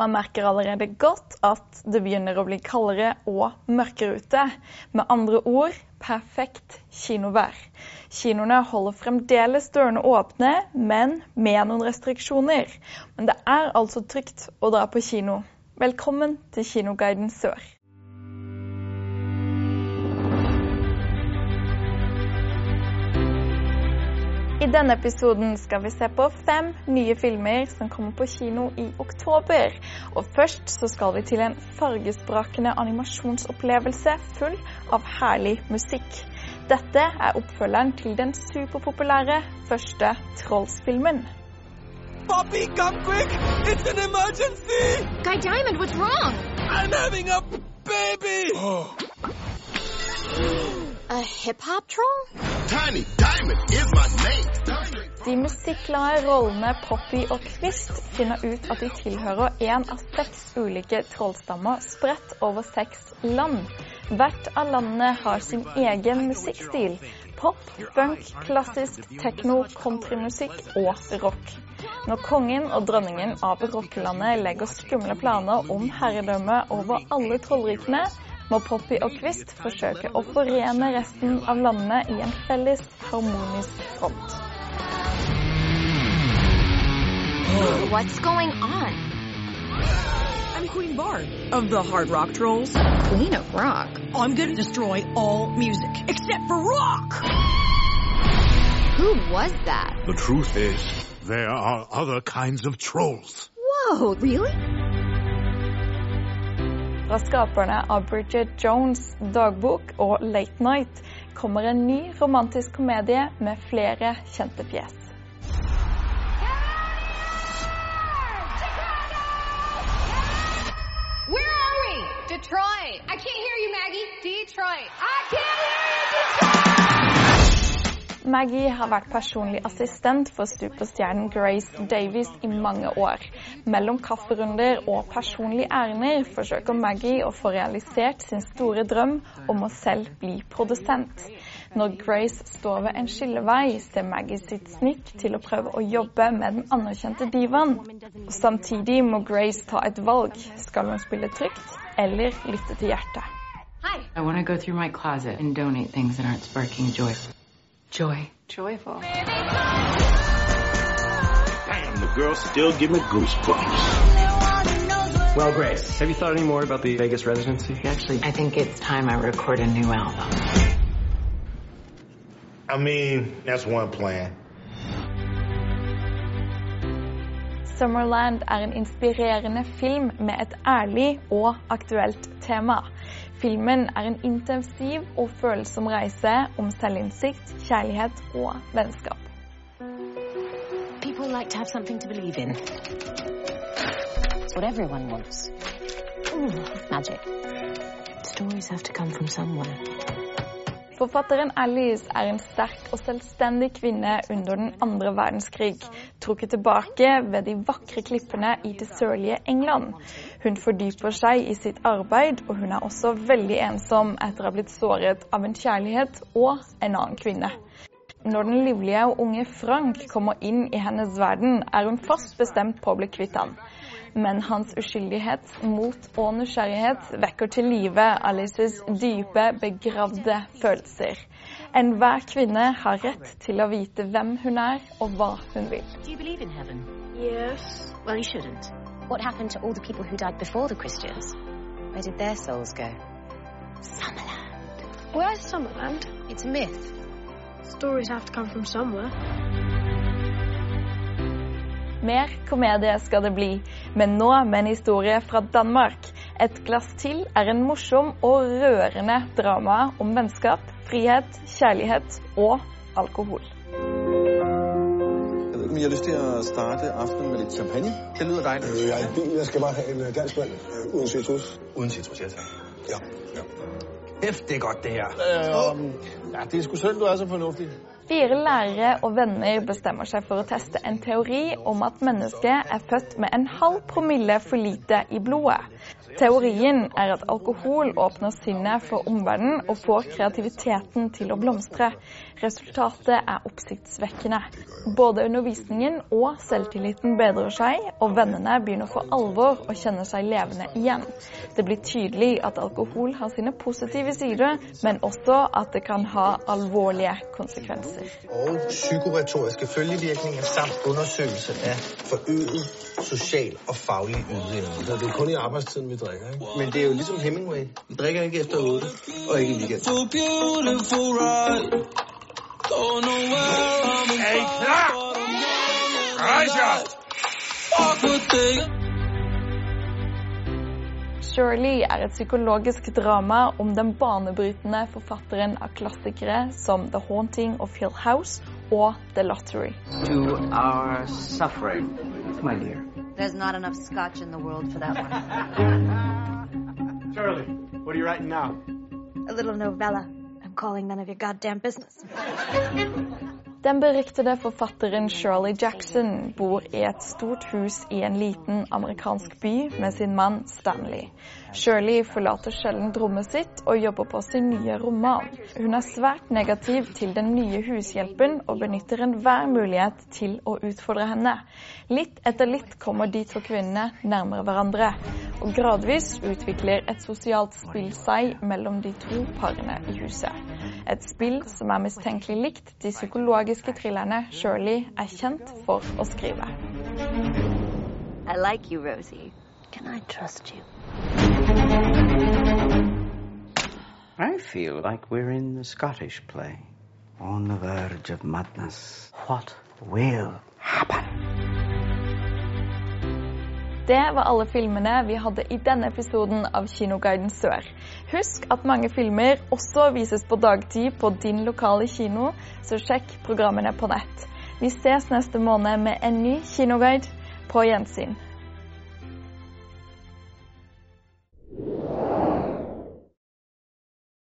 Man merker allerede godt at det begynner å bli kaldere og mørkere ute. Med andre ord perfekt kinovær. Kinoene holder fremdeles dørene åpne, men med noen restriksjoner. Men det er altså trygt å dra på kino. Velkommen til Kinoguiden Sør. Denne episoden skal vi se på fem nye filmer som kommer på kino i oktober. Og først så skal vi til en fargesprakende animasjonsopplevelse full av herlig musikk. Dette er oppfølgeren til den superpopulære første Trolls-filmen. Poppy, come quick! It's an emergency! Guy Diamond, what's wrong? I'm having a baby! A hip hop troll? Tiny De musikkglade rollene Poppy og Kvist finner ut at de tilhører én av seks ulike trollstammer spredt over seks land. Hvert av landene har sin egen musikkstil. Pop, funk, klassisk, tekno, countrymusikk og rock. Når kongen og dronningen av rockelandet legger skumle planer om herredømme over alle trollrikene, må Poppy og Kvist forsøke å forene resten av landene i en felles harmonisk front. What's going on? I'm Queen Bard of the Hard Rock Trolls. Queen of Rock. I'm gonna destroy all music except for rock. Who was that? The truth is, there are other kinds of trolls. Whoa, really? Fra skaperne av Bridget Jones' dagbok og Late Night kommer en ny romantisk komedie med flere kjente fjes. Maggie har vært personlig assistent for superstjernen Grace Davies i mange år. Mellom kafferunder og personlige ærender forsøker Maggie å få realisert sin store drøm om å selv bli produsent. Når Grace står ved en skillevei, ser Maggie sitt snitt til å prøve å jobbe med den anerkjente divaen. Samtidig må Grace ta et valg. Skal hun spille trygt eller lytte til hjertet? Hi. I want to go through my closet and donate things that aren't sparking joy. Joy. Joyful. Damn, the girls still give me goosebumps. Well, Grace, have you thought any more about the Vegas residency? Actually, I think it's time I record a new album. I mean, that's one plan. Summerland er en inspirerende film med et ærlig og aktuelt tema. Filmen er en intensiv og følsom reise om selvinnsikt, kjærlighet og vennskap. Ooh, magic. Stories have to come from somewhere. Forfatteren Alice er en sterk og selvstendig kvinne under den andre verdenskrig, trukket tilbake ved de vakre klippene i det sørlige England. Hun fordyper seg i sitt arbeid, og hun er også veldig ensom etter å ha blitt såret av en kjærlighet og en annen kvinne. Når den livlige og unge Frank kommer inn i hennes verden, er hun fast bestemt på å bli kvitt han. Men hans uskyldighet, mot og nysgjerrighet vekker til live Alices dype, begravde følelser. Enhver kvinne har rett til å vite hvem hun er og hva hun vil. Do you believe in heaven? Yes. Well, you shouldn't. What happened to all the people who died before the Christians? Where did their souls go? Summerland. Where's Summerland? It's a myth. Stories have to come from somewhere. Mer komedie skal det bli, men nå med en historie fra Danmark. Et glass til er en morsom og rørende drama om vennskap, frihet, kjærlighet og alkohol. Jeg har lyst til å starte aftenen med litt champagne. Det lyder deilig. Øh, jeg er i bil. Jeg skal bare ha en øh, dansk vand øh, uden citrus. Uden citrus, ja tak. Ja. ja. Det er godt det her. Øh, ja, det er sgu synd, du er så fornuftig. Fire lærere og venner bestemmer seg for å teste en teori om at mennesket er født med en halv promille for lite i blodet. Teorien er at alkohol åpner sinnet for omverdenen og får kreativiteten til å blomstre. Resultatet er oppsiktsvekkende. Både undervisningen og selvtilliten bedrer seg, og vennene begynner for alvor å kjenne seg levende igjen. Det blir tydelig at alkohol har sine positive sider, men også at det kan ha alvorlige konsekvenser. Og psykoretoriske følgevirkninger samt undersøgelse av forøget social og faglig ydeevne. Så det er kun i arbeidstiden vi drikker, ikke? Men det er jo ligesom Hemingway. Vi drikker ikke efter 8, og ikke i weekend. Er I klar! Raja! Shirley er et psykologisk drama om den banebrytende forfatteren av klassikere som The Haunting of Hill House og The Lottery. To our suffering, my dear. There's not enough scotch in the world for that one. Shirley, what are you writing now? A little novella. I'm calling none of your goddamn business. Den beryktede forfatteren Shirley Jackson bor i et stort hus i en liten amerikansk by med sin mann Stanley. Shirley forlater sjelden rommet sitt og jobber på sin nye roman. Hun er svært negativ til den nye hushjelpen og benytter enhver mulighet til å utfordre henne. Litt etter litt kommer de to kvinnene nærmere hverandre, og gradvis utvikler et sosialt spill seg mellom de to parene i huset. Et spill som er mistenkelig likt de psykologiske thrillerne Shirley er kjent for å skrive. I like you, Rosie. Can I trust you? I feel like we're in the Scottish play. On the verge of madness. What will happen? Det var alle filmene vi hadde i denne episoden av Kinoguiden Sør. Husk at mange filmer også vises på dagtid på din lokale kino, så sjekk programmene på nett. Vi ses neste måned med en ny kinoguide. På gjensyn.